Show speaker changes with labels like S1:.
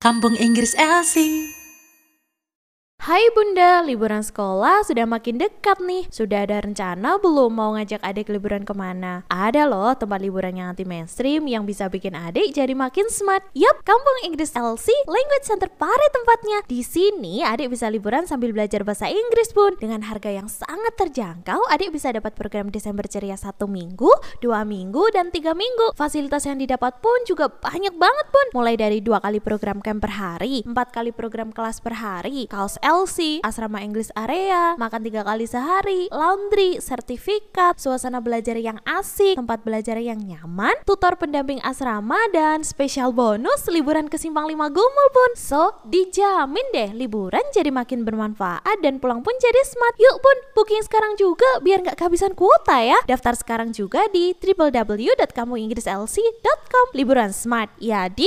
S1: Kampung Inggris Elsie.
S2: Hai bunda, liburan sekolah sudah makin dekat nih. Sudah ada rencana belum mau ngajak adik liburan ke mana? Ada loh tempat liburan yang anti mainstream yang bisa bikin adik jadi makin smart. Yup, Kampung Inggris LC Language Center Pare tempatnya. Di sini adik bisa liburan sambil belajar bahasa Inggris pun. Dengan harga yang sangat terjangkau, adik bisa dapat program Desember Ceria satu minggu, dua minggu, dan tiga minggu. Fasilitas yang didapat pun juga banyak banget pun. Mulai dari dua kali program camp per hari, empat kali program kelas per hari, kaos LC, asrama Inggris area, makan tiga kali sehari, laundry, sertifikat, suasana belajar yang asik, tempat belajar yang nyaman, tutor pendamping asrama, dan spesial bonus liburan ke Simpang Lima Gumul pun. So, dijamin deh liburan jadi makin bermanfaat dan pulang pun jadi smart. Yuk pun, booking sekarang juga biar nggak kehabisan kuota ya. Daftar sekarang juga di www.kamuinggrislc.com. Liburan smart ya di